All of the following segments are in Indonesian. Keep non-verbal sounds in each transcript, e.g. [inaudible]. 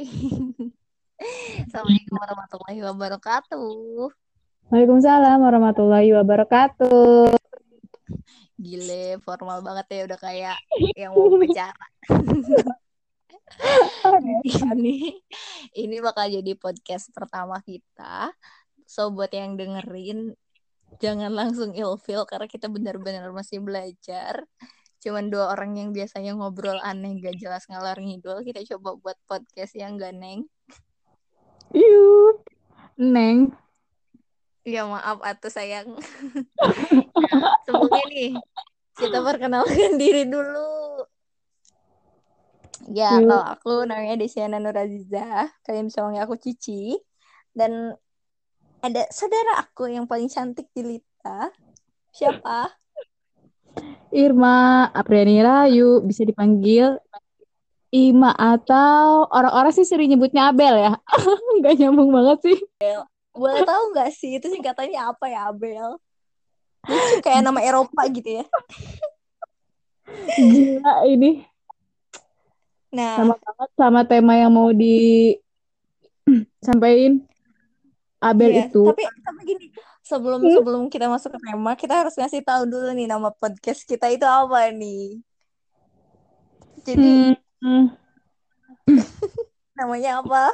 [laughs] Assalamualaikum warahmatullahi wabarakatuh. Waalaikumsalam warahmatullahi wabarakatuh. Gile, formal banget ya udah kayak yang mau bicara. [laughs] ini ini bakal jadi podcast pertama kita. So buat yang dengerin jangan langsung ilfeel karena kita benar-benar masih belajar. Cuman dua orang yang biasanya ngobrol aneh gak jelas ngalor ngidul, kita coba buat podcast yang gak neng. Yuk, Neng. Ya maaf atuh sayang. [laughs] nah, sebelumnya nih kita perkenalkan diri dulu. Ya, Yuk. kalau aku namanya Desiana Nuraziza. Kalian bisa panggil aku Cici. Dan ada saudara aku yang paling cantik di Lita. Siapa? Irma Apriani Rayu bisa dipanggil Ima atau orang-orang sih sering nyebutnya Abel ya. [laughs] Nggak nyambung banget sih. Boleh tahu nggak sih itu singkatannya apa ya Abel? Lucu kayak nama Eropa gitu ya. Gila ini Nah, sama banget sama tema yang mau disampaikan [clears throat] Abel iya. itu. Tapi tapi gini, sebelum Hmm. sebelum kita masuk ke tema, kita harus ngasih tahu dulu nih nama podcast kita itu apa nih. Jadi Hmm, [laughs] namanya apa?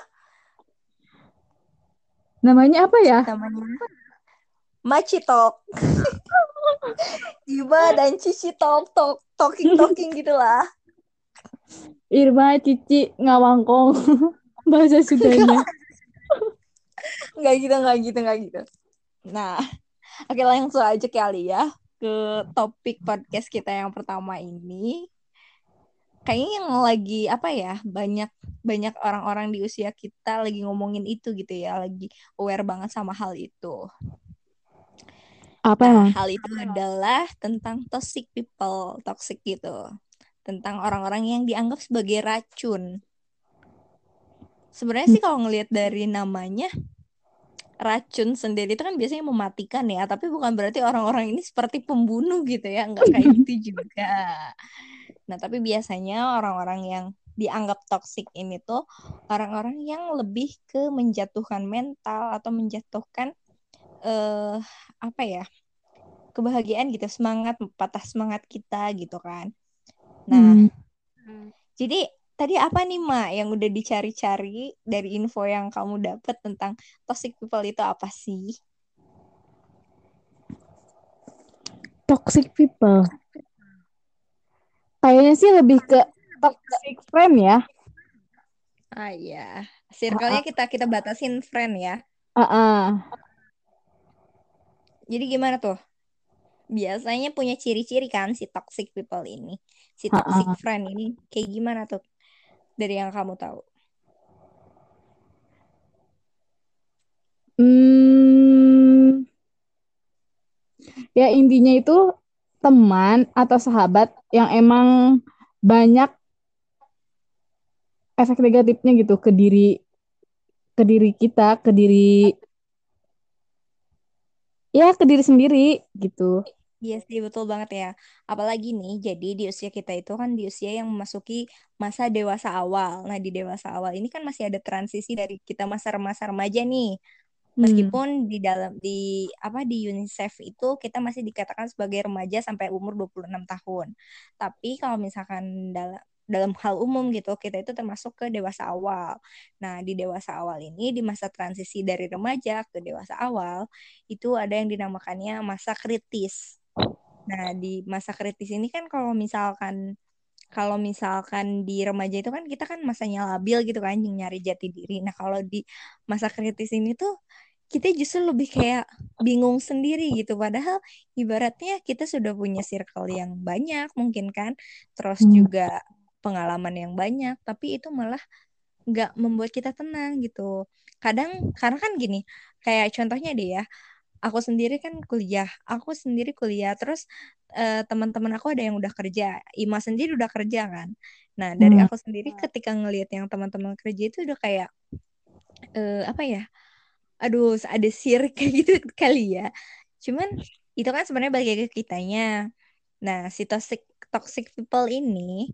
namanya apa ya? Namanya Maci Talk. [laughs] Iba dan Cici Talk Talk talking talking gitulah. Irma Cici Ngawangkong [laughs] bahasa Sundanya. Nggak gitu, nggak gitu, nggak gitu. Nah, [laughs] oke langsung aja kali ya ke topik podcast kita yang pertama ini. Kayaknya yang lagi apa ya banyak banyak orang-orang di usia kita lagi ngomongin itu gitu ya, lagi aware banget sama hal itu. Apa Nah, hal itu adalah tentang toxic people, toxic gitu. Tentang orang-orang yang dianggap sebagai racun. Sebenarnya sih kalau ngelihat dari namanya, racun sendiri itu kan biasanya mematikan ya, tapi bukan berarti orang-orang ini seperti pembunuh gitu ya, nggak kayak gitu [laughs] juga. Nah, tapi biasanya orang-orang yang dianggap toxic ini tuh orang-orang yang lebih ke menjatuhkan mental atau menjatuhkan eh apa ya? kebahagiaan gitu, semangat, patah semangat kita gitu kan. Nah, Hmm. jadi tadi apa nih Ma yang udah dicari-cari dari info yang kamu dapat tentang toxic people itu apa sih? Toxic people. Kayaknya sih lebih ke toxic friend ya. Ah iya, circle-nya kita kita batasin friend ya. Ah, ah. Jadi gimana tuh? Biasanya punya ciri-ciri kan si toxic people ini. Si Ah, toxic ah. friend ini kayak gimana tuh? Dari yang kamu tahu. Hmm, ya intinya itu teman atau sahabat yang emang banyak efek negatifnya gitu ke diri ke diri kita, ke diri ya ke diri sendiri gitu. Iya sih betul banget ya. Apalagi nih, jadi di usia kita itu kan di usia yang memasuki masa dewasa awal. Nah di dewasa awal ini kan masih ada transisi dari kita masa masa remaja nih. Hmm. Meskipun di dalam di apa di UNICEF itu kita masih dikatakan sebagai remaja sampai umur 26 tahun. Tapi kalau misalkan dalam dalam hal umum gitu, kita itu termasuk ke dewasa awal. Nah, di dewasa awal ini di masa transisi dari remaja ke dewasa awal itu ada yang dinamakannya masa kritis. Nah, di masa kritis ini kan kalau misalkan kalau misalkan di remaja itu kan kita kan masanya labil gitu kan yang nyari jati diri. Nah, kalau di masa kritis ini tuh kita justru lebih kayak bingung sendiri gitu padahal ibaratnya kita sudah punya circle yang banyak mungkin kan terus Hmm. juga pengalaman yang banyak tapi itu malah nggak membuat kita tenang gitu kadang karena kan gini kayak contohnya deh ya aku sendiri kan kuliah aku sendiri kuliah terus eh, teman-teman aku ada yang udah kerja Ima sendiri udah kerja kan. Nah dari Hmm. aku sendiri ketika ngelihat yang teman-teman kerja itu udah kayak eh, apa ya aduh ada sirik kayak [laughs] gitu kali ya. Cuman itu kan sebenarnya lagi ke kitanya. Nah si toxic toxic people ini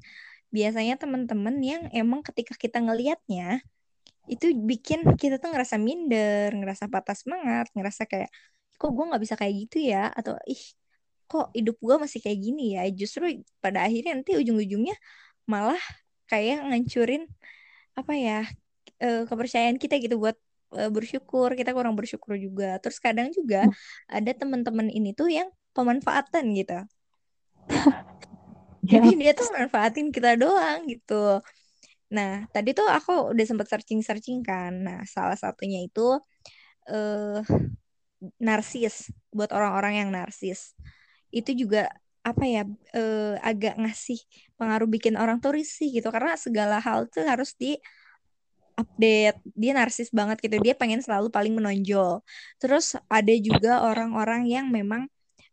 biasanya teman-teman yang emang ketika kita ngelihatnya itu bikin kita tuh ngerasa minder, ngerasa patah semangat, ngerasa kayak kok gue nggak bisa kayak gitu ya? Atau ih kok hidup gue masih kayak gini ya? Justru pada akhirnya nanti ujung-ujungnya malah kayak ngancurin apa ya eh, kepercayaan kita gitu buat eh, bersyukur. Kita kurang bersyukur juga. Terus kadang juga ada teman-teman ini tuh yang pemanfaatan gitu. [laughs] Jadi Ya. dia tuh manfaatin kita doang gitu nah tadi tuh aku udah sempet searching-searching kan. Nah salah satunya itu eh narsis buat orang-orang yang narsis. Itu juga apa ya eh, agak ngasih pengaruh bikin orang tuh risih gitu. Karena segala hal tuh harus di update. Dia narsis banget gitu. Dia pengen selalu paling menonjol. Terus ada juga orang-orang yang memang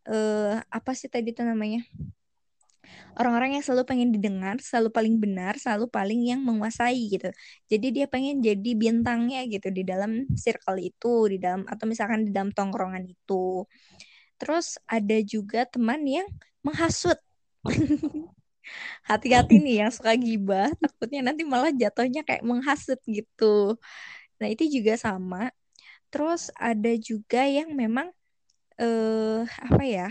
eh, apa sih tadi tuh namanya orang-orang yang selalu pengen didengar selalu paling benar selalu paling yang menguasai gitu. Jadi dia pengen jadi bintangnya gitu di dalam circle itu di dalam atau misalkan di dalam tongkrongan itu. Terus ada juga teman yang menghasut. [laughs] Hati-hati nih yang suka gibah takutnya nanti malah jatuhnya kayak menghasut gitu. Nah itu juga sama. Terus ada juga yang memang eh apa ya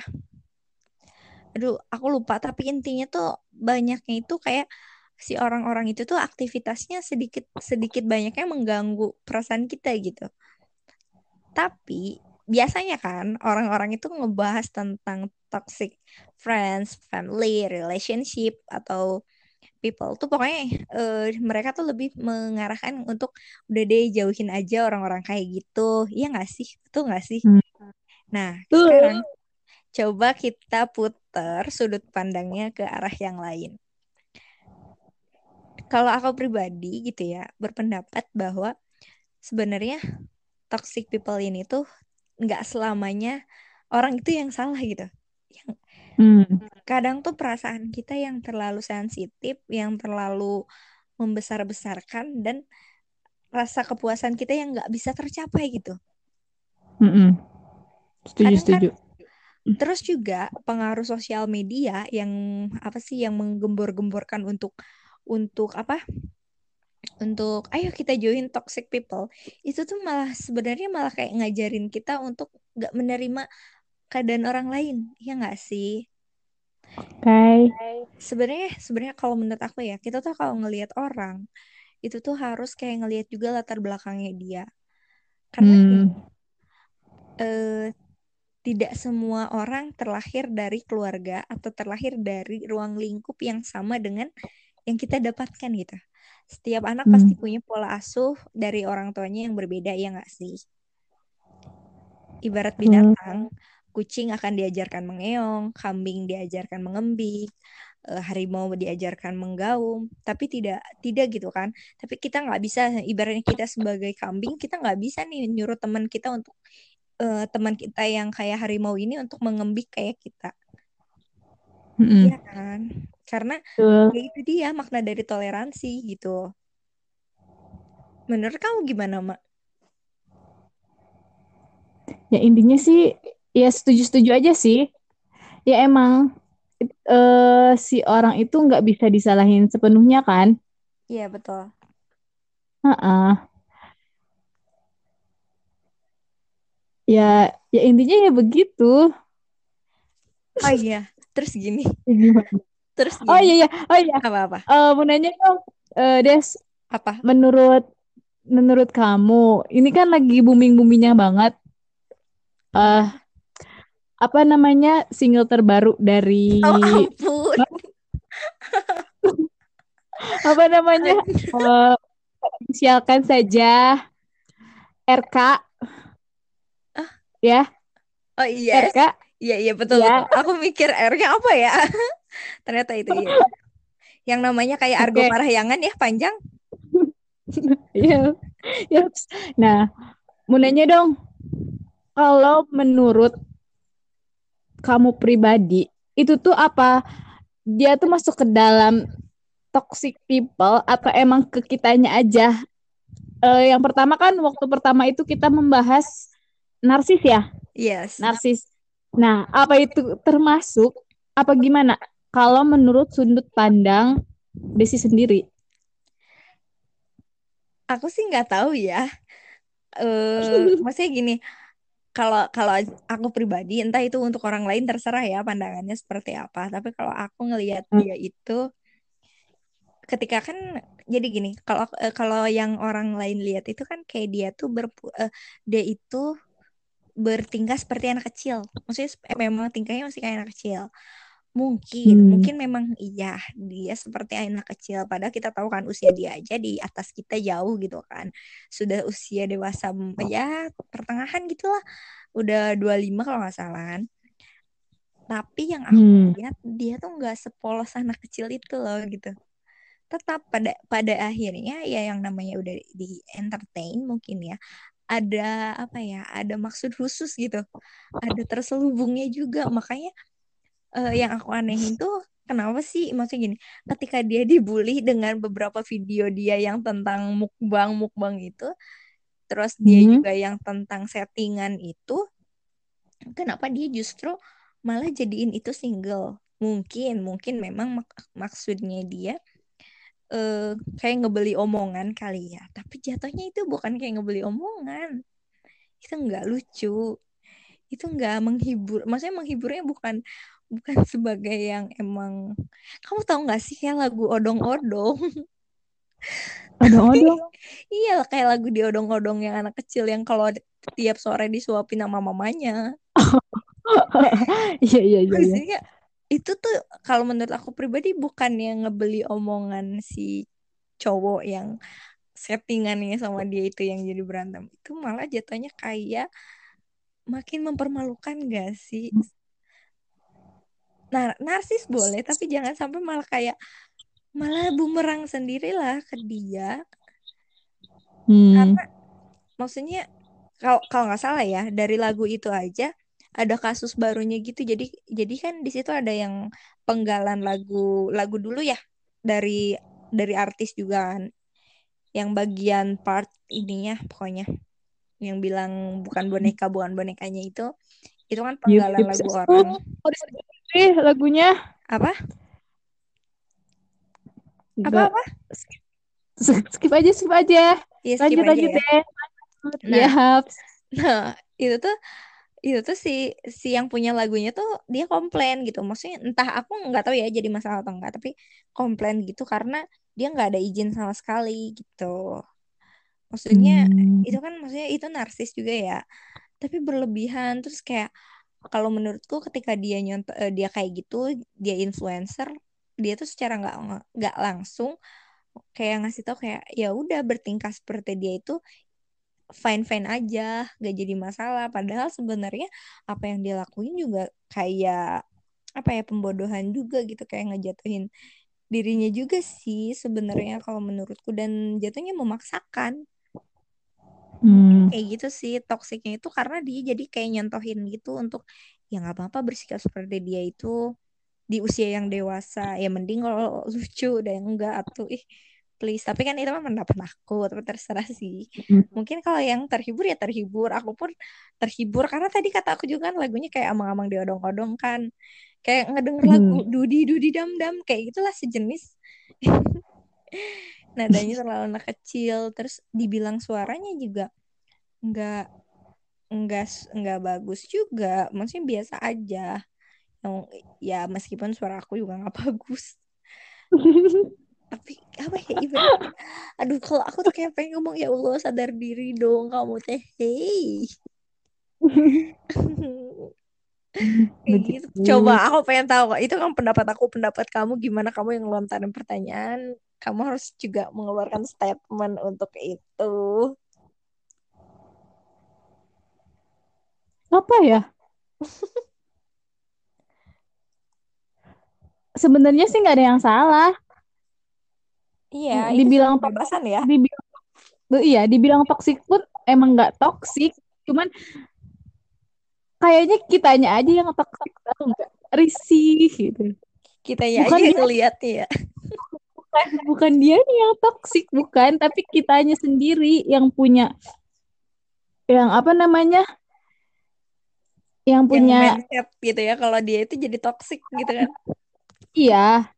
aduh aku lupa tapi intinya tuh banyaknya itu kayak si orang-orang itu tuh aktivitasnya sedikit sedikit banyaknya mengganggu perasaan kita gitu tapi biasanya kan orang-orang itu ngebahas tentang toxic friends, family, relationship atau people tuh pokoknya eh, mereka tuh lebih mengarahkan untuk udah deh jauhin aja orang-orang kayak gitu. Iya nggak sih? Betul nggak sih? Hmm. Nah, Tuh. sekarang coba kita putar sudut pandangnya ke arah yang lain. Kalau aku pribadi gitu ya, berpendapat bahwa sebenarnya toxic people ini tuh nggak selamanya orang itu yang salah gitu. Yang Hmm. kadang tuh perasaan kita yang terlalu sensitif, yang terlalu membesar-besarkan dan rasa kepuasan kita yang nggak bisa tercapai gitu. Mm-mm. Setuju, Kadang kan setuju. Terus juga pengaruh sosial media yang apa sih yang menggembor-gemborkan untuk untuk apa? Untuk ayo kita join toxic people. Itu tuh malah sebenarnya malah kayak ngajarin kita untuk nggak menerima keadaan orang lain. Ya nggak sih? Oke. Sebenarnya sebenarnya kalau menurut aku ya, kita tuh kalau ngelihat orang itu tuh harus kayak ngelihat juga latar belakangnya dia. Karena Hmm. eh, tidak semua orang terlahir dari keluarga atau terlahir dari ruang lingkup yang sama dengan yang kita dapatkan gitu. Setiap anak Hmm. pasti punya pola asuh dari orang tuanya yang berbeda, ya nggak sih? Ibarat Betul. binatang, kucing akan diajarkan mengeong, kambing diajarkan mengembik, eh, harimau diajarkan menggaum, tapi tidak tidak gitu kan. Tapi kita nggak bisa, ibaratnya kita sebagai kambing, kita nggak bisa nih nyuruh teman kita untuk eh, teman kita yang kayak harimau ini untuk mengembik kayak kita. Mm-mm. Iya kan? Karena Betul. ya itu dia makna dari toleransi gitu. Menurut kamu gimana, Mak? Ya intinya sih ya setuju-setuju aja sih. Ya emang eh si orang itu nggak bisa disalahin sepenuhnya kan? Iya, betul. Heeh. Ya ya intinya ya begitu. Oh iya, terus gini, [laughs] terus Oh gini. iya ya, oh iya. Apa-apa? Eh mau nanya dong, eh, Des, Apa? menurut menurut kamu ini kan lagi booming-boomingnya banget. eh apa namanya single terbaru dari Oh ampun. apa namanya eh inisialkan saja RK ya oh iya. RK Iya, iya betul ya betul. Aku mikir R-nya apa ya? [laughs] Ternyata itu iya. Yang namanya kayak Argo oke Parahyangan ya, panjang. [laughs] ya ya nah mau nanya dong kalau menurut kamu pribadi itu tuh apa dia tuh masuk ke dalam toxic people atau emang ke kitanya aja Eh, yang pertama kan waktu pertama itu kita membahas narsis ya Yes. narsis nah apa itu termasuk apa gimana kalau menurut sudut pandang Desi sendiri aku sih nggak tahu ya. Eh, [laughs] maksudnya gini, kalau kalau aku pribadi, entah itu untuk orang lain terserah ya pandangannya seperti apa. Tapi kalau aku ngelihat Hmm. dia itu, ketika kan jadi gini, kalau eh, kalau yang orang lain lihat itu kan kayak dia tuh ber eh, dia itu bertingkah seperti anak kecil. Maksudnya sep- memang tingkahnya masih kayak anak kecil. Mungkin, Hmm. mungkin memang iya dia seperti anak kecil. Padahal kita tahu kan usia dia aja di atas kita jauh gitu kan. Sudah usia dewasa m- ya pertengahan gitulah. Udah 25 kalau nggak salah kan. Tapi yang aku Hmm. lihat dia tuh nggak sepolos anak kecil itu loh gitu. Tetap pada pada akhirnya ya yang namanya udah di entertain mungkin ya. Ada apa ya? Ada maksud khusus gitu. Ada terselubungnya juga. Makanya eh, yang aku anehin tuh kenapa sih maksudnya gini ketika dia dibully dengan beberapa video dia yang tentang mukbang mukbang itu terus dia Hmm. juga yang tentang settingan itu kenapa dia justru malah jadiin itu single mungkin mungkin memang mak- maksudnya dia eh, kayak ngebeli omongan kali ya. Tapi jatuhnya itu bukan kayak ngebeli omongan. Itu nggak lucu. Itu nggak menghibur. Maksudnya menghiburnya bukan bukan [laughs] sebagai yang emang kamu tahu nggak sih kayak lagu odong-odong? [laughs] Odong-odong. [laughs] iya kayak lagu di odong-odong yang anak kecil yang kalau tiap sore disuapin sama mamanya. Iya, iya, iya, iya. maksudnya itu tuh kalau menurut aku pribadi bukan yang ngebeli omongan si cowok yang settingannya sama dia itu yang jadi berantem itu malah jatuhnya kayak makin mempermalukan gak sih Nah, narsis boleh, tapi jangan sampai malah kayak malah bumerang sendirilah ke dia. Hmm. Karena maksudnya kalau kalau nggak salah ya dari lagu itu aja ada kasus barunya gitu. Jadi jadi kan di situ ada yang penggalan lagu lagu dulu ya dari dari artis juga kan. Yang bagian part ininya pokoknya yang bilang bukan boneka bukan bonekanya itu itu kan Yep, penggalan yep. lagu Oh, orang sih lagunya. apa apa apa Skip, skip aja, skip aja. ya skip Lanjut, aja lanjut ya deh. Nah. Nah, itu tuh itu tuh si si yang punya lagunya tuh dia komplain gitu. Maksudnya entah aku nggak tahu ya jadi masalah atau enggak, tapi komplain gitu karena dia nggak ada izin sama sekali gitu. Maksudnya Hmm. itu kan maksudnya itu narsis juga ya. Tapi berlebihan terus kayak kalau menurutku ketika dia nyontoh eh, dia kayak gitu, dia influencer, dia tuh secara nggak nggak langsung kayak ngasih tau kayak ya udah bertingkah seperti dia itu fine fine aja gak jadi masalah. Padahal sebenarnya apa yang dia lakuin juga kayak apa ya pembodohan juga gitu kayak ngejatuhin dirinya juga sih sebenarnya kalau menurutku. Dan jatuhnya memaksakan. Hmm. kayak gitu sih toksiknya itu karena dia jadi kayak nyontohin gitu untuk ya nggak apa-apa bersikap seperti dia itu di usia yang dewasa. Ya mending kalau [laughs] lucu dan enggak atuh. Ih please. Tapi kan itu mah pendapat aku tapi terserah sih. Mungkin kalau yang terhibur ya terhibur. Aku pun terhibur karena tadi kata aku juga kan lagunya kayak amang-amang diodong-odong kan. Kayak ngedenger lagu Hmm. dudi dudi dam dam kayak gitulah sejenis. [laughs] Nadanya terlalu anak kecil. Terus dibilang suaranya juga nggak nggak nggak bagus juga. Maksudnya biasa aja. Yang ya meskipun suara aku juga nggak [laughs] bagus [laughs] tapi apa ya ibaratnya aduh kalau aku tuh kayak pengen ngomong ya Allah sadar diri dong kamu teh. Hey [laughs] gitu. Coba aku pengen tahu itu kan pendapat aku pendapat kamu gimana kamu yang ngelontarin pertanyaan. Kamu harus juga mengeluarkan statement untuk itu. Apa ya? [laughs] Sebenarnya sih nggak ada yang salah. Iya Dibilang kebebasan ya Dibilang, iya, dibilang toksik pun emang nggak toksik. Cuman kayaknya kitanya aja yang toksik tahu nggak? Risih gitu. kita ya Bukan aja ngeliat ya Bukan, bukan dia nih yang toksik, bukan. Tapi kitanya sendiri yang punya, yang apa namanya? Yang yang punya, mindset gitu ya kalau dia itu jadi toxic gitu kan iya.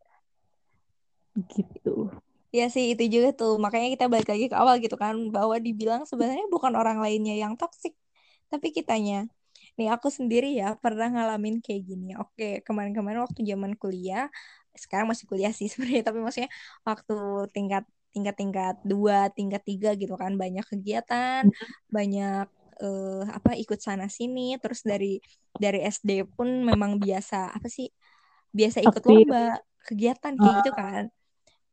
Gitu. Ya sih itu juga tuh. Makanya kita balik lagi ke awal gitu kan bahwa dibilang sebenarnya bukan orang lainnya yang toksik tapi kitanya. Nih aku sendiri ya pernah ngalamin kayak gini. Oke kemarin-kemarin waktu zaman kuliah sekarang masih kuliah sih [laughs] sebenarnya tapi maksudnya waktu tingkat tingkat tingkat dua tingkat tiga gitu kan banyak kegiatan banyak eh, apa ikut sana sini. Terus dari dari SD pun memang biasa apa sih biasa ikut lomba kegiatan kayak gitu kan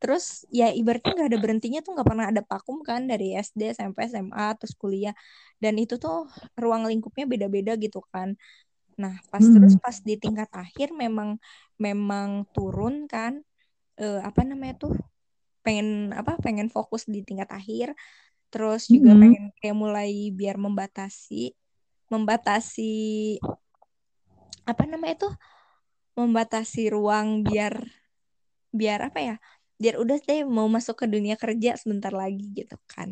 terus ya ibaratnya nggak ada berhentinya tuh nggak pernah ada vakum kan dari SD sampai SMA terus kuliah dan itu tuh ruang lingkupnya beda-beda gitu kan nah pas terus Hmm. pas di tingkat akhir memang memang turun kan eh, apa namanya tuh pengen apa pengen fokus di tingkat akhir terus juga Hmm. pengen kayak mulai biar membatasi membatasi apa namanya tuh membatasi ruang biar biar apa ya biar udah deh mau masuk ke dunia kerja sebentar lagi gitu kan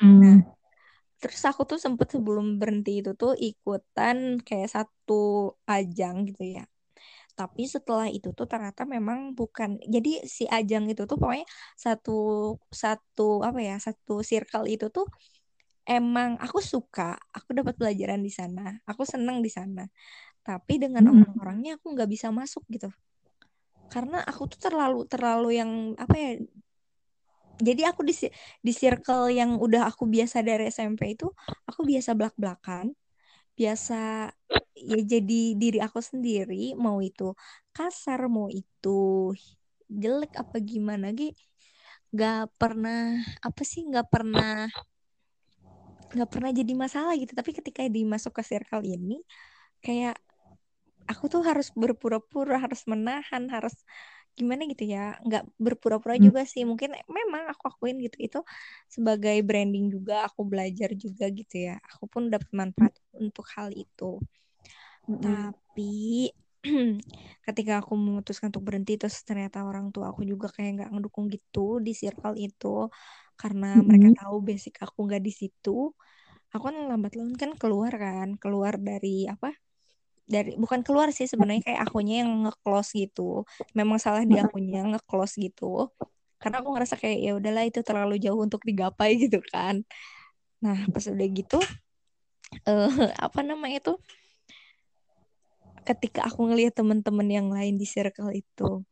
Hmm. terus aku tuh sempet sebelum berhenti itu tuh ikutan kayak satu ajang gitu ya tapi setelah itu tuh ternyata memang bukan jadi si ajang itu tuh pokoknya satu satu apa ya satu circle itu tuh emang aku suka aku dapat pelajaran di sana aku seneng di sana tapi dengan Hmm. orang-orangnya aku nggak bisa masuk gitu karena aku tuh terlalu terlalu yang apa ya jadi aku di di circle yang udah aku biasa dari SMP itu aku biasa belak-belakan biasa ya jadi diri aku sendiri mau itu kasar mau itu jelek apa gimana gitu nggak pernah apa sih nggak pernah nggak pernah jadi masalah gitu. Tapi ketika dimasuk ke circle ini kayak aku tuh harus berpura-pura harus menahan harus gimana gitu ya nggak berpura-pura Hmm. juga sih mungkin memang aku akuin gitu itu sebagai branding juga aku belajar juga gitu ya aku pun dapat manfaat untuk hal itu Hmm. tapi [clears throat] ketika aku memutuskan untuk berhenti terus ternyata orang tua aku juga kayak nggak ngedukung gitu di circle itu karena mereka Hmm. tahu basic aku nggak di situ aku kan lambat laun kan keluar kan keluar dari apa dari bukan keluar sih sebenarnya kayak akunya yang nge-close gitu. Memang salah di akunya nge-close gitu. Karena aku ngerasa kayak ya udahlah itu terlalu jauh untuk digapai [laughs] gitu kan. Nah pas udah gitu [laughs] eh apa namanya itu ketika aku ngelihat teman-teman yang lain di circle itu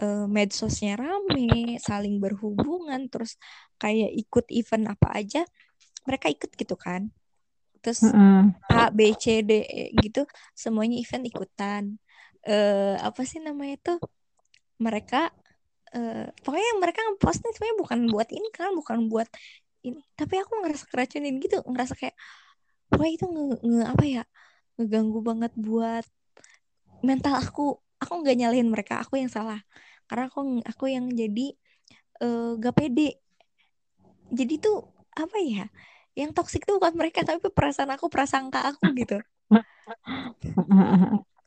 eh, medsosnya rame saling berhubungan terus kayak ikut event apa aja mereka ikut gitu kan terus Heeh. A B C D E gitu semuanya event ikutan. Eh apa sih namanya tuh mereka eh pokoknya mereka ngeposting sebenarnya bukan buat ini kan bukan buat ini. Tapi aku ngerasa keracunin gitu ngerasa kayak wah itu nge, nge apa ya ngeganggu banget buat mental aku. Aku nggak nyalahin mereka aku yang salah. Karena aku aku yang jadi eh, gak pede. Jadi tuh apa ya yang toksik tuh bukan mereka tapi perasaan aku prasangka aku gitu.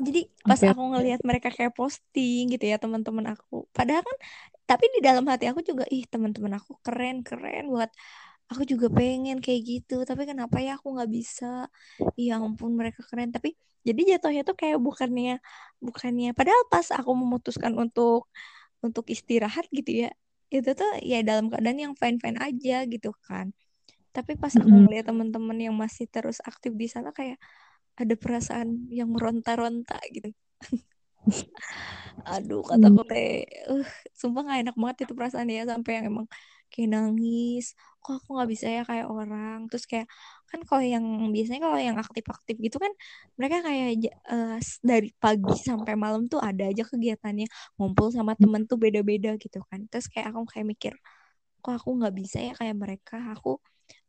Jadi pas aku ngelihat mereka kayak posting gitu ya teman-teman aku. Padahal kan tapi di dalam hati aku juga ih teman-teman aku keren keren buat aku juga pengen kayak gitu. Tapi kenapa ya aku nggak bisa? Ya ampun mereka keren. Tapi jadi jatuhnya tuh kayak bukannya bukannya. Padahal pas aku memutuskan untuk untuk istirahat gitu ya itu tuh ya dalam keadaan yang fine fine aja gitu kan tapi pas aku ngeliat teman-teman yang masih terus aktif di sana kayak ada perasaan yang meronta-ronta gitu. [laughs] Aduh kataku teh uh, sumpah gak enak banget itu perasaan ya sampai yang emang kayak nangis. Kok aku nggak bisa ya kayak orang? Terus kayak kan kalau yang biasanya kalau yang aktif-aktif gitu kan mereka kayak s- dari pagi sampai malam tuh ada aja kegiatannya. Ngumpul sama temen tuh beda-beda gitu kan. Terus kayak aku kayak mikir kok aku nggak bisa ya kayak mereka? Aku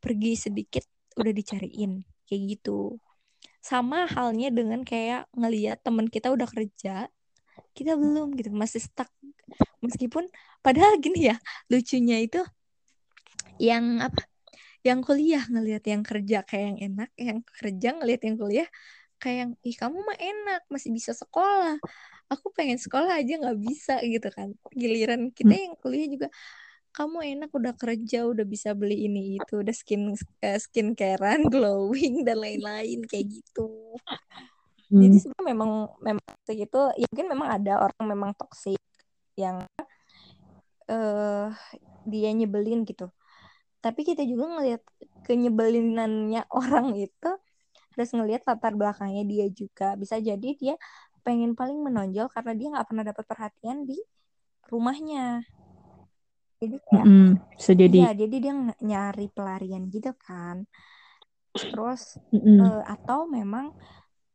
pergi sedikit udah dicariin kayak gitu. Sama halnya dengan kayak ngeliat temen kita udah kerja kita belum gitu masih stuck. Meskipun padahal gini ya lucunya itu yang apa yang kuliah ngelihat yang kerja kayak yang enak yang kerja ngelihat yang kuliah kayak yang ih kamu mah enak masih bisa sekolah. Aku pengen sekolah aja nggak bisa gitu kan. Giliran kita yang kuliah juga kamu enak udah kerja udah bisa beli ini itu udah skin eh, skincarean [laughs] glowing dan lain-lain kayak gitu. Jadi Hmm. sebenarnya memang memang segitu ya mungkin memang ada orang memang toksik yang eh dia nyebelin gitu. Tapi kita juga ngelihat kenyebelinannya [laughs] orang itu terus ngelihat latar belakangnya dia juga. Bisa jadi dia pengen paling menonjol karena dia nggak pernah dapat perhatian di rumahnya jadi kayak bisa jadi. iya jadi dia nyari pelarian gitu kan terus Mm-mm. eh, atau memang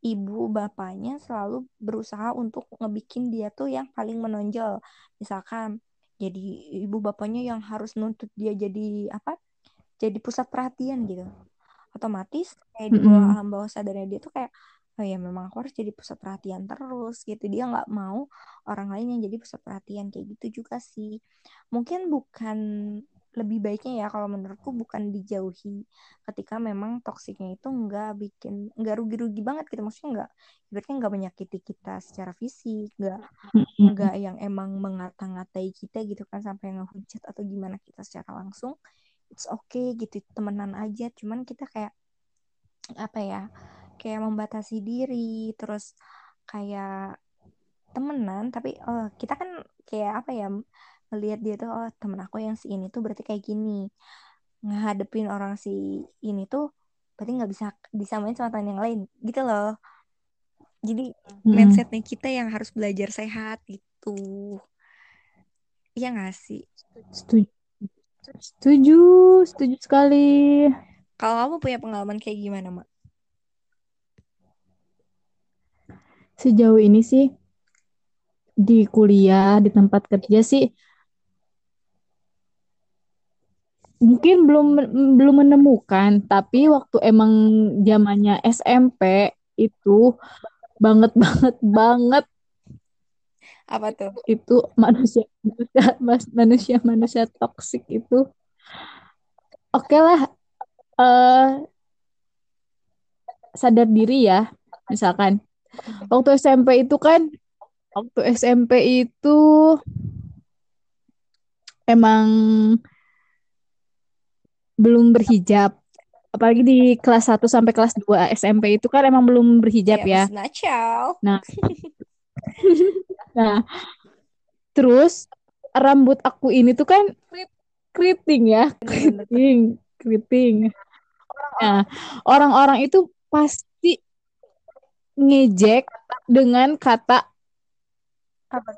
ibu bapaknya selalu berusaha untuk ngebikin dia tuh yang paling menonjol misalkan jadi ibu bapaknya yang harus nuntut dia jadi apa jadi pusat perhatian gitu otomatis kayak di bawah Mm-mm. alam bawah sadarnya dia tuh kayak oh ya memang aku harus jadi pusat perhatian terus gitu. Dia nggak mau orang lain yang jadi pusat perhatian kayak gitu juga sih. Mungkin bukan lebih baiknya ya kalau menurutku bukan dijauhi ketika memang toksiknya itu nggak bikin nggak rugi-rugi banget gitu. Maksudnya nggak ibaratnya nggak menyakiti kita secara fisik nggak nggak yang emang mengata-ngatai kita gitu kan sampai ngehujat atau gimana kita secara langsung it's okay gitu temenan aja. Cuman kita kayak apa ya kayak membatasi diri terus kayak temenan tapi oh kita kan kayak apa ya melihat dia tuh oh temen aku yang si ini tuh berarti kayak gini ngadepin orang si ini tuh berarti nggak bisa disamain sama teman yang lain gitu loh jadi Mm-mm. mindsetnya kita yang harus belajar sehat gitu iya nggak sih Setuju. Setuju, setuju sekali. kalau kamu punya pengalaman kayak gimana mak Sejauh ini sih di kuliah, di tempat kerja sih mungkin belum belum menemukan, tapi waktu emang zamannya SMP itu banget [laughs] banget banget. Apa tuh? Itu manusia manusia manusia manusia toksik itu. Oke lah, eh sadar diri ya, misalkan [laughs] waktu SMP itu kan waktu SMP itu emang belum berhijab. Apalagi di kelas 1 sampai kelas 2 SMP itu kan emang belum berhijab ya ya. Nah, [laughs] nah, terus rambut aku ini tuh kan keriting ya, keriting, keriting. Nah, orang-orang itu pasti ngejek dengan kata apa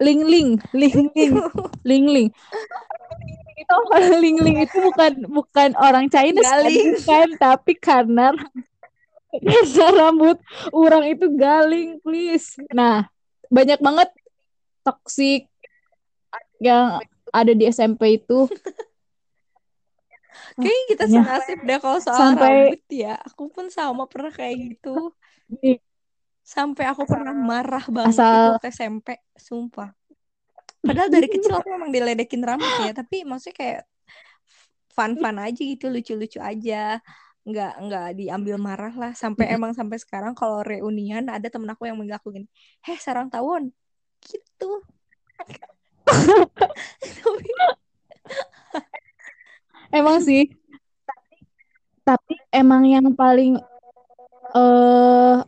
ling ling, ling ling, ling ling. Itu ling ling itu bukan bukan orang Chinese kan, tapi karena karena rambut orang itu galing, please. Nah, banyak banget toksik yang ada di SMP itu. Kayaknya kita Makanya senasib deh kalau soal sampai rambut ya. Aku pun sama pernah kayak gitu. Di- Sampai aku pernah marah banget asal waktu SMP, sumpah. Padahal dari [laughs] kecil aku memang diledekin rambut ya, tapi maksudnya kayak fun-fun aja gitu, lucu-lucu aja. Nggak nggak diambil marah lah. Sampai emang sampai sekarang kalau reunian ada temen aku yang manggil aku gini, "Heh, sarang tawon." Gitu. Tapi [laughs] emang sih, tapi emang yang paling eh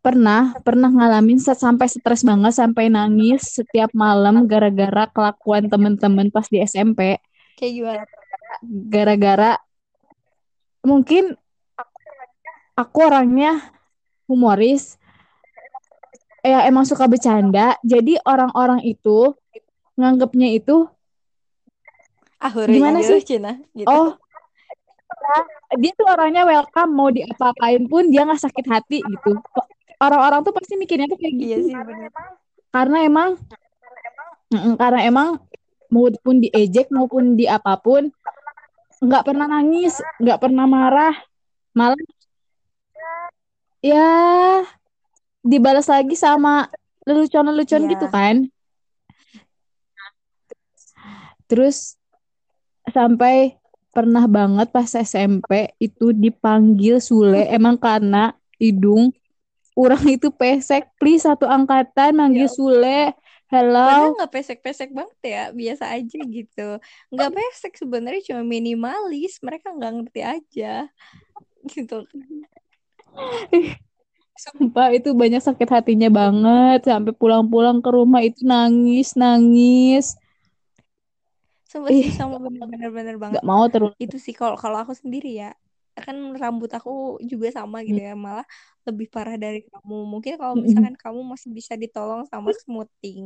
pernah pernah ngalamin sampai stres banget sampai nangis setiap malam gara-gara kelakuan temen-temen pas di SMP kayak gimana? gara-gara mungkin aku orangnya humoris. Ya emang suka bercanda. Jadi orang-orang itu nganggapnya itu Ah, gimana sih? Cina gitu. oh dia tuh orangnya welcome mau diapa-apain pun dia nggak sakit hati gitu. Orang-orang tuh pasti mikirnya tuh kayak Iya gitu. sih karena emang karena emang maupun diejek maupun di apa pun nggak pernah nangis nggak pernah marah malah ya dibalas lagi sama lelucon-lelucon gitu Iya. kan. Terus sampai pernah banget pas SMP itu dipanggil Sule [laughs] emang karena hidung orang itu pesek please satu angkatan manggil Ya Sule Padahal hello nggak pesek-pesek banget ya, biasa aja gitu. Nggak pesek sebenarnya cuma minimalis, mereka nggak ngerti aja gitu. [laughs] Sumpah itu banyak sakit hatinya banget sampai pulang-pulang ke rumah itu nangis nangis. Sumpah sih Ih, sama bener-bener bener banget. nggak mau terus. Itu sih kalau kalau aku sendiri ya, kan rambut aku juga sama gitu Mm, ya, malah lebih parah dari kamu. Mungkin kalau mm, misalkan kamu masih bisa ditolong sama smoothing.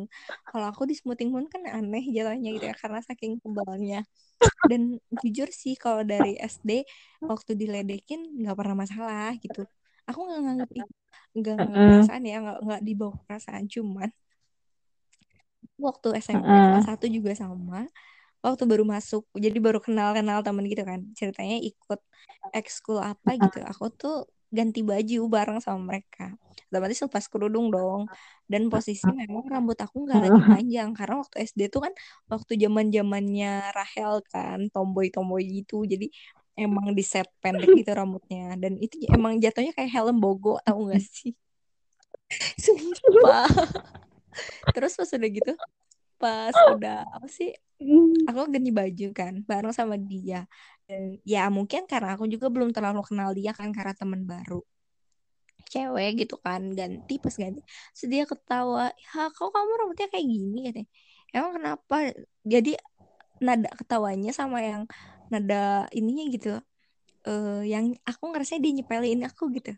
Kalau aku di smoothing pun kan aneh jalannya gitu ya, karena saking tebalnya. Dan jujur sih kalau dari SD waktu diledekin nggak pernah masalah gitu. Aku nggak nganggep itu nggak perasaan ya, nggak nggak dibawa perasaan. Cuman waktu SMP kelas satu juga sama waktu baru masuk jadi baru kenal-kenal temen gitu kan. Ceritanya ikut ekskul apa gitu. Aku tuh ganti baju bareng sama mereka. Otomatis lepas kerudung dong. Dan posisi memang rambut aku nggak lagi [laughs] panjang. Karena waktu SD tuh kan waktu zaman zamannya Rahel kan tomboy tomboy gitu. Jadi emang di set pendek gitu rambutnya. Dan itu emang jatuhnya kayak helm bogo tahu nggak sih? [laughs] Sumpah. Terus pas udah gitu pas udah apa sih aku ganti baju kan bareng sama dia. Dan ya mungkin karena aku juga belum terlalu kenal dia kan karena teman baru. Cewek gitu kan ganti pas ganti terus dia ketawa ya kok kamu rambutnya kayak gini? katanya. Emang kenapa? Jadi nada ketawanya sama yang nada ininya gitu eh yang aku ngerasa dia nyepelin aku gitu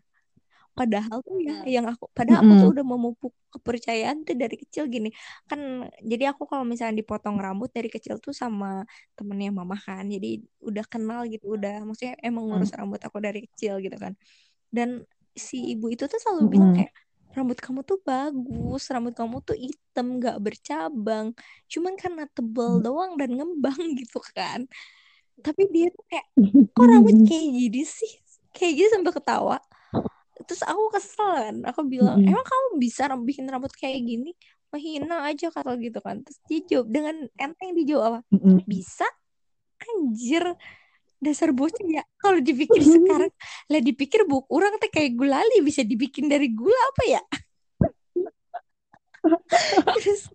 Padahal tuh ya yang aku padahal aku tuh mm, udah memupuk kepercayaan tuh dari kecil gini. Kan jadi aku kalau misalnya dipotong rambut dari kecil tuh sama temennya mama kan. Jadi udah kenal gitu, udah maksudnya emang ngurus mm, rambut aku dari kecil gitu kan. Dan si ibu itu tuh selalu bilang mm, kayak rambut kamu tuh bagus, rambut kamu tuh hitam gak bercabang. Cuman karena tebel doang dan ngembang [laughs] gitu kan. Tapi dia tuh kayak kok rambut mm, [laughs] kayak gini sih? Kayak gitu sambil ketawa terus aku kesel kan aku bilang mm, emang kamu bisa bikin rambut kayak gini? Menghina aja kata gitu kan. Terus dia jawab dengan enteng dia jawab apa? Mm, bisa? Anjir dasar bocah ya. Kalau dipikir [laughs] sekarang lah dipikir bu orang teh kayak gulali bisa dibikin dari gula apa ya? [laughs] Terus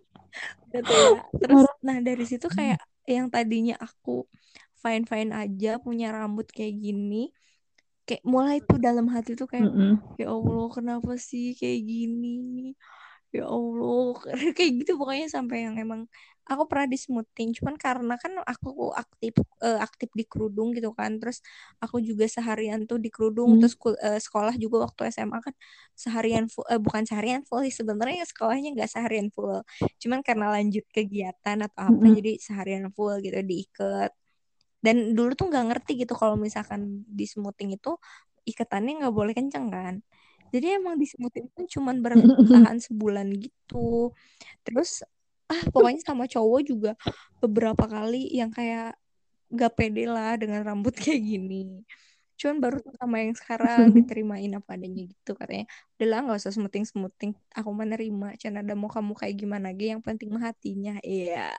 tuh ya. Terus nah dari situ kayak yang tadinya aku fine fine aja punya rambut kayak gini kayak mulai tuh dalam hati tuh kayak mm, ya Allah kenapa sih kayak gini? Ya Allah. [laughs] Kayak gitu pokoknya sampai yang emang aku pernah di smoothing cuman karena kan aku aktif eh, aktif di kerudung gitu kan. Terus aku juga seharian tuh di kerudung. Mm, terus eh, sekolah juga waktu SMA kan seharian full eh, bukan seharian full sih. Sebenarnya sekolahnya nggak seharian full. Cuman karena lanjut kegiatan atau apa mm, jadi seharian full gitu diikat dan dulu tuh nggak ngerti gitu kalau misalkan di smoothing itu ikatannya nggak boleh kenceng kan. Jadi emang di smoothing itu cuman mm, bertahan [laughs] sebulan gitu. Terus ah pokoknya sama cowok juga beberapa kali yang kayak gak pede lah dengan rambut [laughs] kayak gini. Cuman baru tuh sama yang sekarang [laughs] diterimain apa adanya gitu katanya. Udahlah nggak usah smoothing smoothing. Aku menerima Cina ada mau kamu kayak gimana ge? Yang penting mah hatinya. Iya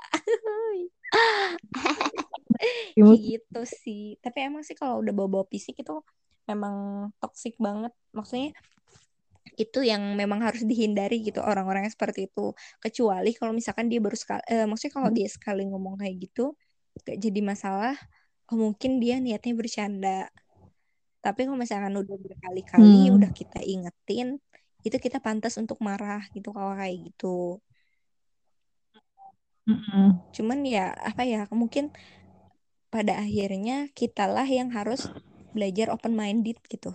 kayak gitu sih. Tapi emang sih kalau udah bawa-bawa fisik itu memang toksik banget. Maksudnya itu yang memang harus dihindari gitu orang-orang yang seperti itu. Kecuali kalau misalkan dia baru sekali eh, maksudnya kalau dia sekali ngomong kayak gitu gak jadi masalah oh, mungkin dia niatnya bercanda. Tapi kalau misalkan udah berkali-kali udah mm, kita ingetin itu kita pantas untuk marah gitu kalau kayak gitu. Mm, cuman ya apa ya mungkin pada akhirnya kitalah yang harus belajar open minded gitu.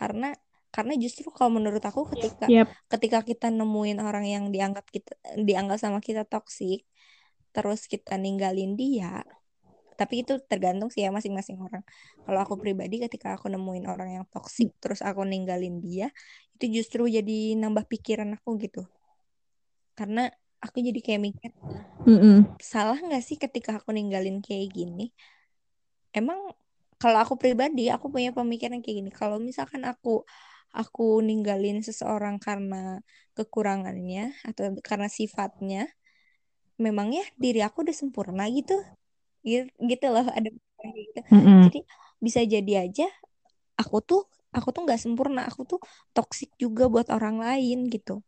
Karena karena justru kalau menurut aku ketika Yap. ketika kita nemuin orang yang dianggap kita dianggap sama kita toksik terus kita ninggalin dia tapi itu tergantung sih ya masing-masing orang. Kalau aku pribadi ketika aku nemuin orang yang toksik terus aku ninggalin dia itu justru jadi nambah pikiran aku gitu. Karena aku jadi kayak mikir Mm-mm. salah nggak sih ketika aku ninggalin kayak gini? Emang kalau aku pribadi aku punya pemikiran kayak gini. Kalau misalkan aku aku ninggalin seseorang karena kekurangannya atau karena sifatnya memangnya diri aku udah sempurna gitu. Gitu, gitu loh ada gitu. Mm-mm. jadi bisa jadi aja aku tuh aku tuh nggak sempurna. Aku tuh toksik juga buat orang lain gitu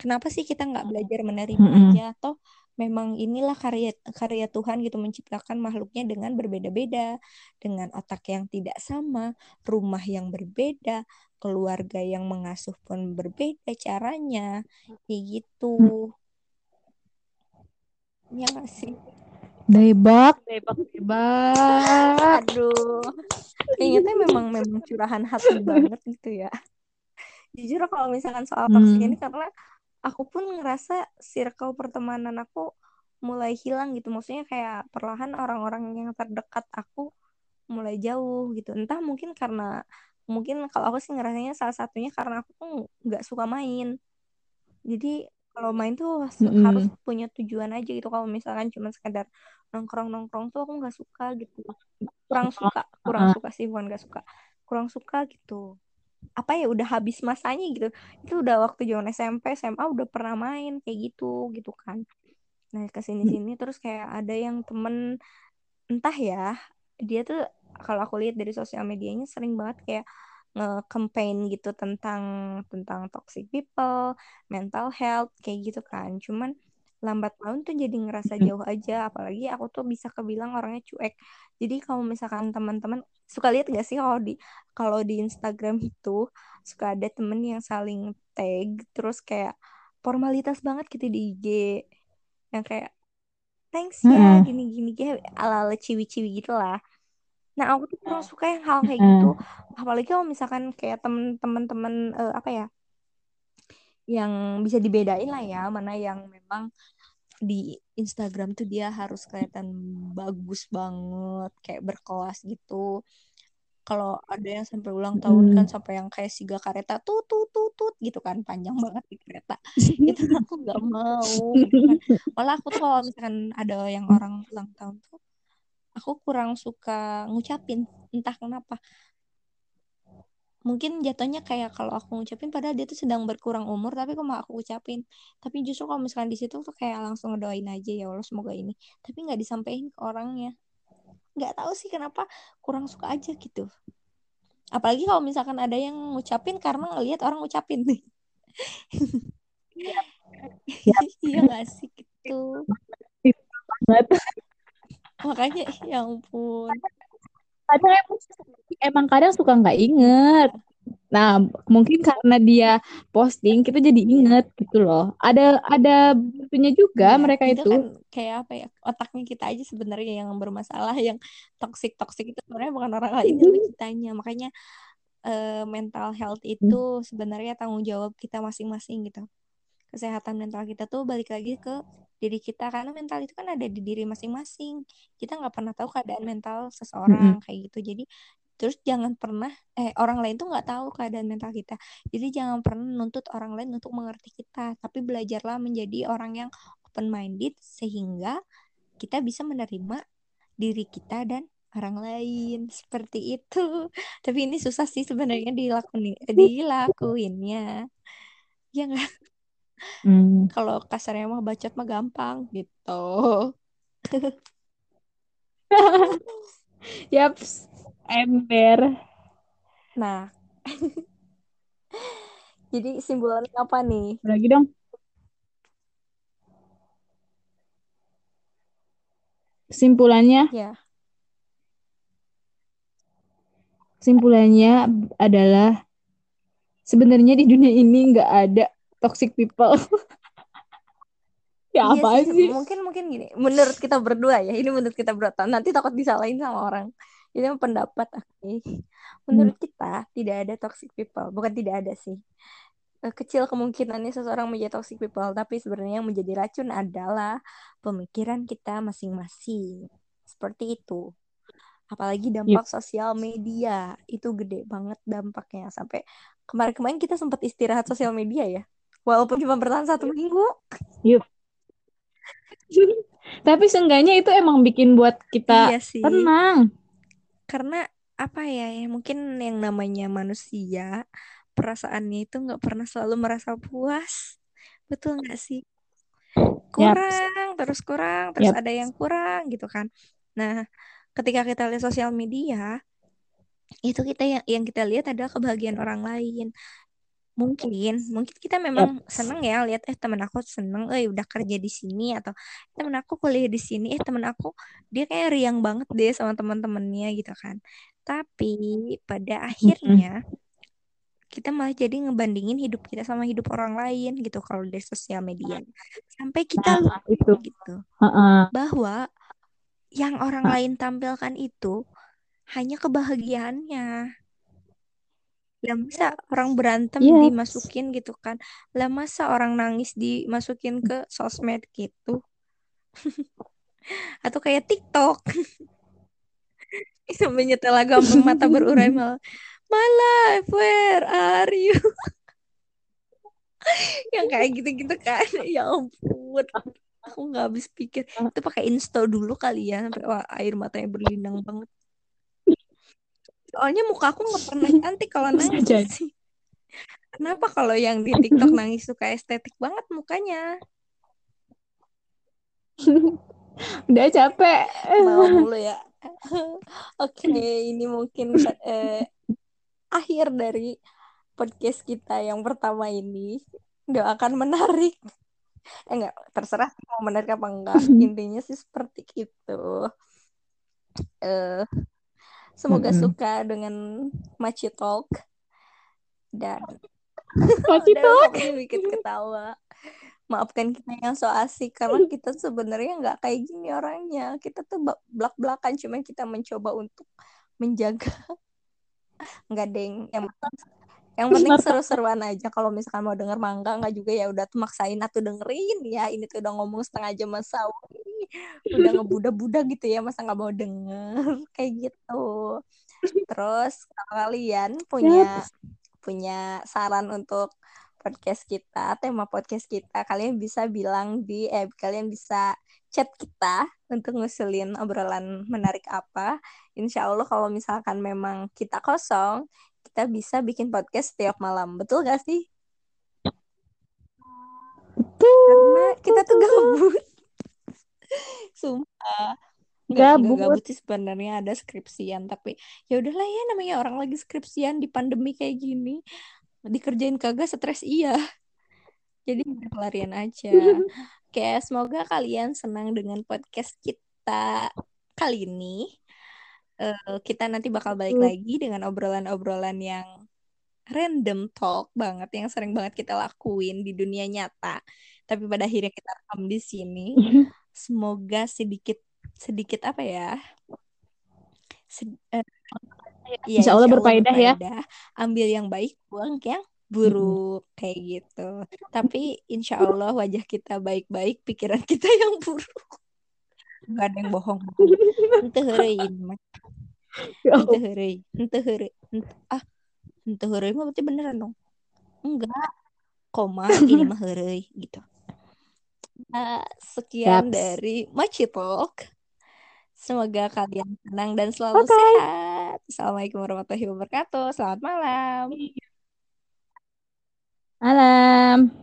kenapa sih kita nggak belajar menerima aja Mm-mm. atau memang inilah karya karya Tuhan gitu menciptakan makhluknya dengan berbeda-beda, dengan otak yang tidak sama, rumah yang berbeda, keluarga yang mengasuh pun berbeda caranya, kayak gitu. Ya nggak sih? Debak, debak, debak. Aduh, kayaknya memang memang curahan hati banget gitu ya. Jujur kalau misalkan soal toxic Hmm. ini karena aku pun ngerasa circle pertemanan aku mulai hilang gitu. Maksudnya kayak perlahan orang-orang yang terdekat aku mulai jauh gitu. Entah mungkin karena mungkin kalau aku sih ngerasanya salah satunya karena aku tuh nggak suka main. Jadi kalau main tuh Mm-mm. harus punya tujuan aja gitu. Kalau misalkan cuma sekedar nongkrong-nongkrong tuh aku nggak suka gitu. Kurang suka, kurang Ah. suka sih bukan nggak suka. Kurang suka gitu. Apa ya udah habis masanya gitu. Itu udah waktu zaman SMP, SMA udah pernah main kayak gitu gitu kan. Nah, ke sini-sini terus kayak ada yang temen entah ya, dia tuh kalau aku lihat dari sosial medianya sering banget kayak nge-campaign gitu tentang tentang toxic people, mental health kayak gitu kan. Cuman lambat laun tuh jadi ngerasa jauh aja, apalagi aku tuh bisa kebilang orangnya cuek. Jadi kalau misalkan teman-teman suka lihat gak sih kalau di kalau di Instagram itu suka ada temen yang saling tag terus kayak formalitas banget gitu di IG yang kayak thanks ya gini gini kayak ala ala ciwi-ciwi gitu lah. Nah aku tuh kurang suka yang hal kayak gitu. Apalagi kalau misalkan kayak temen-temen temen eh, apa ya yang bisa dibedain lah ya mana yang memang di Instagram tuh dia harus kelihatan bagus banget kayak berkelas gitu. Kalau ada yang sampai ulang tahun kan Mm. sampai yang kayak siga kareta tut tut tut tut gitu kan. Panjang banget di kereta. [laughs] Itu aku nggak mau gitu kan. Malah aku tuh kalau misalkan ada yang orang ulang tahun tuh aku kurang suka ngucapin entah kenapa mungkin jatuhnya kayak kalau aku ngucapin padahal dia tuh sedang berkurang umur tapi kok mau aku ucapin. Tapi justru kalau misalkan di situ tuh kayak langsung ngedoain aja ya Allah semoga ini. Tapi nggak disampaikan ke orangnya. Nggak tahu sih kenapa kurang suka aja gitu. Apalagi kalau misalkan ada yang ngucapin karena ngelihat orang ngucapin. Nih [laughs] iya nggak sih gitu. Banget. makanya ya ampun. Kadang emang, emang kadang suka nggak inget. Nah, mungkin karena dia posting, kita jadi inget gitu loh. Ada ada butuhnya juga Iya, mereka itu itu. kan kayak apa ya otaknya kita aja sebenarnya yang bermasalah yang toxic toxic itu sebenarnya bukan orang lain tapi kitanya. Makanya eh, mental health itu sebenarnya tanggung jawab kita masing-masing gitu. Kesehatan mental kita tuh balik lagi ke diri kita karena mental itu kan ada di diri masing-masing. Kita nggak pernah tahu keadaan mental seseorang kayak gitu. Jadi terus jangan pernah eh orang lain tuh nggak tahu keadaan mental kita. Jadi jangan pernah nuntut orang lain untuk mengerti kita tapi belajarlah menjadi orang yang open minded sehingga kita bisa menerima diri kita dan orang lain. Seperti itu. [laughs] Tapi ini susah sih sebenarnya dilakuin dilakuinnya. Ya nggak? Hmm. kalau kasarnya mah bacot mah gampang gitu. [laughs] [laughs] Yaps, ember. nah [laughs] jadi simpulannya apa nih Lagi dong. Simpulannya, ya simpulannya adalah sebenarnya di dunia ini nggak ada toxic people. [laughs] ya iya apa sih sih? mungkin mungkin gini menurut kita berdua ya ini menurut kita berdua nanti takut disalahin sama orang ini mah pendapat oke menurut kita tidak ada toxic people. Bukan tidak ada sih. Eh, kecil kemungkinannya seseorang menjadi toxic people tapi sebenarnya yang menjadi racun adalah pemikiran kita masing-masing. Seperti itu. Apalagi dampak sosial media. Itu gede banget dampaknya. Sampai kemarin-kemarin kita sempat istirahat sosial media ya. Walaupun cuma bertahan satu minggu. Yuk. [laughs] Tapi seenggaknya itu emang bikin buat kita iya sih. tenang. Karena apa ya ya mungkin yang namanya manusia perasaannya itu nggak pernah selalu merasa puas. Betul nggak sih? Kurang terus kurang terus Yap. ada yang kurang gitu kan. Nah ketika kita lihat sosial media itu kita yang yang kita lihat adalah kebahagiaan orang lain mungkin mungkin kita memang Yap. seneng ya lihat eh temen aku seneng eh udah kerja di sini atau temen aku kuliah di sini eh temen aku dia kayak riang banget deh sama teman-temannya gitu kan tapi pada akhirnya kita malah jadi ngebandingin hidup kita sama hidup orang lain gitu kalau di sosial media sampai kita Nah, lupa itu. gitu Heeh. bahwa yang orang lain tampilkan itu hanya kebahagiaannya lah masa orang berantem Yes. dimasukin gitu kan? Lah masa orang nangis dimasukin ke sosmed gitu? [laughs] Atau kayak TikTok. [laughs] Sampai nyetel lagu mata berurai malah my life where are you? [laughs] Yang kayak gitu-gitu kan? Ya ampun. Aku nggak habis pikir. Itu pakai insto dulu kali ya sampai wah, air matanya berlinang banget soalnya muka aku nggak pernah [laughs] cantik kalau nangis. Sih kenapa kalau yang di TikTok nangis suka estetik banget mukanya? [laughs] Udah capek. bawa [laughs] mulu ya. Oke ini mungkin eh, akhir dari podcast kita yang pertama ini. Doakan menarik. Eh enggak terserah mau menarik apa enggak intinya sih seperti itu. Eh semoga Mm-mm. suka dengan Maci Talk. Dan [laughs] Maci Talk. bikin ketawa. Maafkan kita yang so asik karena kita sebenarnya nggak kayak gini orangnya. Kita tuh belak belakan cuma kita mencoba untuk menjaga. [laughs] Nggak deng. Yang yang penting seru-seruan aja. Kalau misalkan mau denger mangga nggak juga ya udah tuh maksain. Atau dengerin ya ini tuh udah ngomong setengah jam masa [laughs] udah ngebuda-buda gitu ya masa nggak mau denger? [laughs] Kayak gitu. Terus kalau kalian punya punya saran untuk podcast kita tema podcast kita kalian bisa bilang di eh kalian bisa chat kita untuk ngusulin obrolan menarik apa. Insya Allah kalau misalkan memang kita kosong kita bisa bikin podcast setiap malam. Betul gak sih? Betul. karena kita tuh gabut sumpah. Nggak nggak Gabut. gabut sih sebenarnya ada skripsian tapi ya udahlah ya namanya orang lagi skripsian di pandemi kayak gini. Dikerjain kagak stres iya. Jadi pelarian aja. Oke semoga kalian senang dengan podcast kita kali ini. Eh, kita nanti bakal balik Betul. lagi dengan obrolan-obrolan yang random talk banget yang sering banget kita lakuin di dunia nyata. Tapi pada akhirnya kita rekam di sini [laughs] semoga sedikit sedikit apa ya? Sed- ya, Insya Allah berfaedah ya. ambil yang baik buang yang buruk kayak gitu. Tapi insya Allah wajah kita baik-baik pikiran [laughs] kita yang buruk. Nggak ada yang bohong. Mah. Ya ente ente heureuy Ente- ah ente heureuy mah berarti beneran dong. Enggak. Koma ini mah heureuy gitu Nah, sekian Yaps. dari Maci Talk semoga kalian senang dan selalu Oke. sehat Assalamualaikum warahmatullahi wabarakatuh selamat malam Malam.